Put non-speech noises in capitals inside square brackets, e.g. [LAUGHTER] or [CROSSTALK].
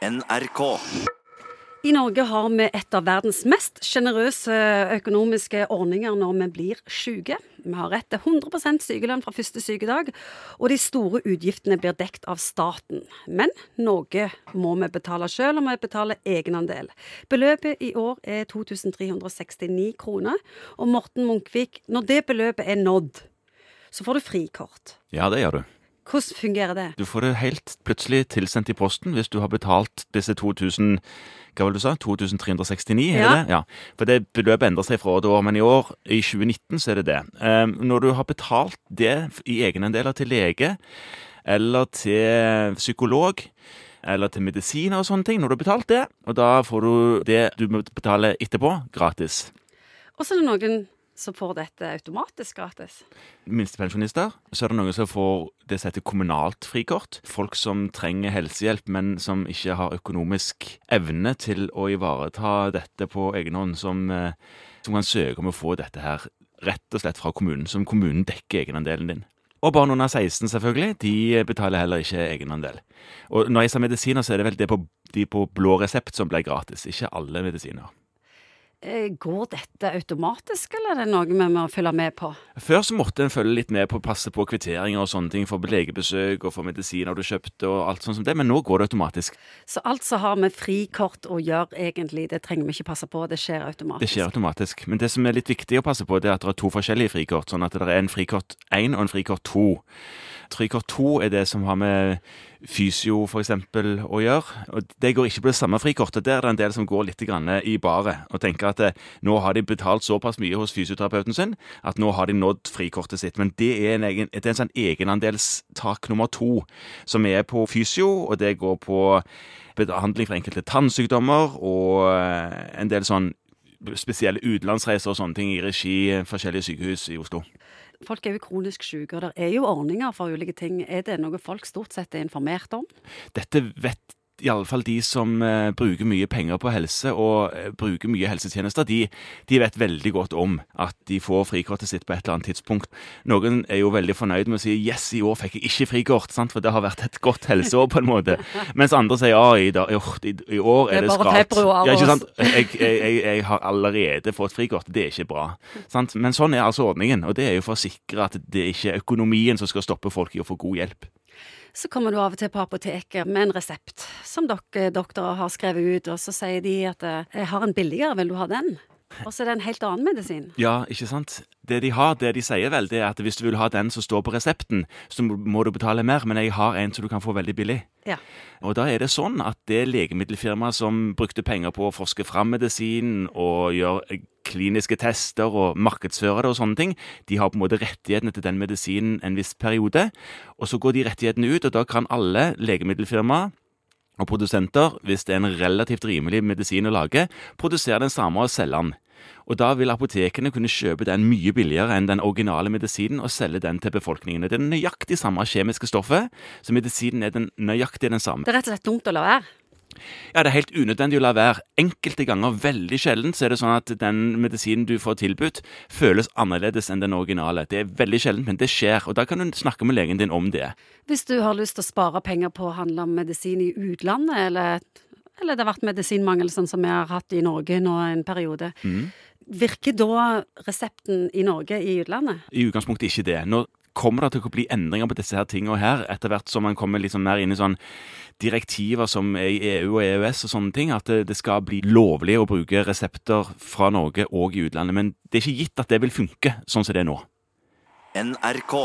NRK. I Norge har vi et av verdens mest sjenerøse økonomiske ordninger når vi blir syke. Vi har rett til 100% sykelønn fra første sykedag, og de store utgiftene blir dekt av staten. Men noe må vi betale sjøl, og vi betaler egenandel. Beløpet i år er 2369 kroner, og Morten Munkvik, når det beløpet er nådd, så får du frikort. Ja, det gjør du. Hvordan fungerer det? Du får det helt plutselig tilsendt i posten hvis du har betalt disse 2000 hva var det du sa? 2369, er Ja. det? Ja. For det beløpet endrer seg fra år til år, men i år, i 2019, så er det det. Um, når du har betalt det i egenandeler til lege, eller til psykolog, eller til medisiner og sånne ting, når du har betalt det, og da får du det du må betale etterpå, gratis. Og så er det noen som får dette automatisk gratis. minstepensjonister. Så er det noen som får det som heter kommunalt frikort. Folk som trenger helsehjelp, men som ikke har økonomisk evne til å ivareta dette på egen hånd, som, eh, som kan søke om å få dette her rett og slett fra kommunen, som kommunen dekker egenandelen din. Og barn under 16 selvfølgelig, de betaler heller ikke egenandel. Og når jeg sa medisiner, så er det vel det på, de på blå resept som ble gratis, ikke alle medisiner. Eh, Går dette automatisk, eller er det noe vi må følge med på? Før så måtte en følge litt med på å passe på kvitteringer og sånne ting for legebesøk og for medisiner du kjøpte og alt sånt som det, men nå går det automatisk. Så alt som har med frikort å gjøre, egentlig, det trenger vi ikke passe på, det skjer automatisk. Det skjer automatisk. Men det som er litt viktig å passe på, det er at det er to forskjellige frikort, sånn at det er en frikort 1 og en frikort 2. Frikort 2 er det som har med fysio eksempel å gjøre. Og det går ikke på det samme frikortet. Der er det en del som går litt i baret og tenker at det, nå har de betalt såpass mye hos fysioterapeuten sin at nå har de nådd frikortet sitt. Men det er en, egen, det er en sånn egenandelstak nummer to som er på fysio, og det går på behandling for enkelte tannsykdommer og eh, en del sånn spesielle utenlandsreiser og sånne ting i regi forskjellige sykehus i Oslo. Folk er jo kronisk syke, og det er jo ordninger for ulike ting. Er det noe folk stort sett er informert om? Dette vet iallfall de som eh, bruker mye penger på helse og eh, bruker mye helsetjenester, de, de vet veldig godt om at de får frikortet sitt på et eller annet tidspunkt. Noen er jo veldig fornøyd med å si 'yes, i år fikk jeg ikke frikort', sant? for det har vært et godt helseår på en måte. [LAUGHS] Mens andre sier 'ja, i, da, i, i år er det skralt'. Ja, ikke sant? Jeg, jeg, jeg, jeg har allerede fått frikort. Det er ikke bra. Sant? Men sånn er altså ordningen, og det er jo for å sikre at det ikke er økonomien som skal stoppe folk i å få god hjelp. Så kommer du av og til på apoteket med en resept som dere doktorer har skrevet ut, og så sier de at eh, 'jeg har en billigere, vil du ha den?' Og så er det en helt annen medisin. Ja, ikke sant? Det de har, det de sier vel, det er at hvis du vil ha den som står på resepten, så må- du betale mer, men jeg har en som du kan få veldig billig. Ja. Og da er det sånn at det legemiddelfirmaet som brukte penger på å forske fram medisinen og gjøre eh, kliniske tester og markedsføre det og sånne ting, de har på en måte rettighetene til den medisinen en viss periode, og så går de rettighetene ut, og da kan alle legemiddelfirmaer og produsenter, hvis det er en relativt rimelig medisin å lage, produserer den samme og selger den. Og da vil apotekene kunne kjøpe den mye billigere enn den originale medisinen og selge den til befolkningen. Det er nøyaktig samme kjemiske stoffet, så medisinen er den nøyaktig den samme. Det er rett og slett dumt å la være. Ja, det er helt unødvendig å la være. Enkelte ganger, veldig sjelden, så er det sånn at den medisinen du får tilbudt, føles annerledes enn den originale. Det er veldig sjelden, men det skjer, og da kan du snakke med legen din om det. Hvis du har lyst til å spare penger på å handle om medisin i utlandet, eller, eller det har vært medisinmangel sånn som vi har hatt i Norge nå en periode, virker da resepten i Norge i utlandet? I utgangspunktet ikke det. Nå kommer det til å bli endringer på disse her tingene her, etter hvert som man kommer liksom mer inn i sånn direktiver som er i EU og EØS og sånne ting, at det, det skal bli lovlig å bruke resepter fra Norge og i utlandet. Men det er ikke gitt at det vil funke sånn som det er nå. NRK.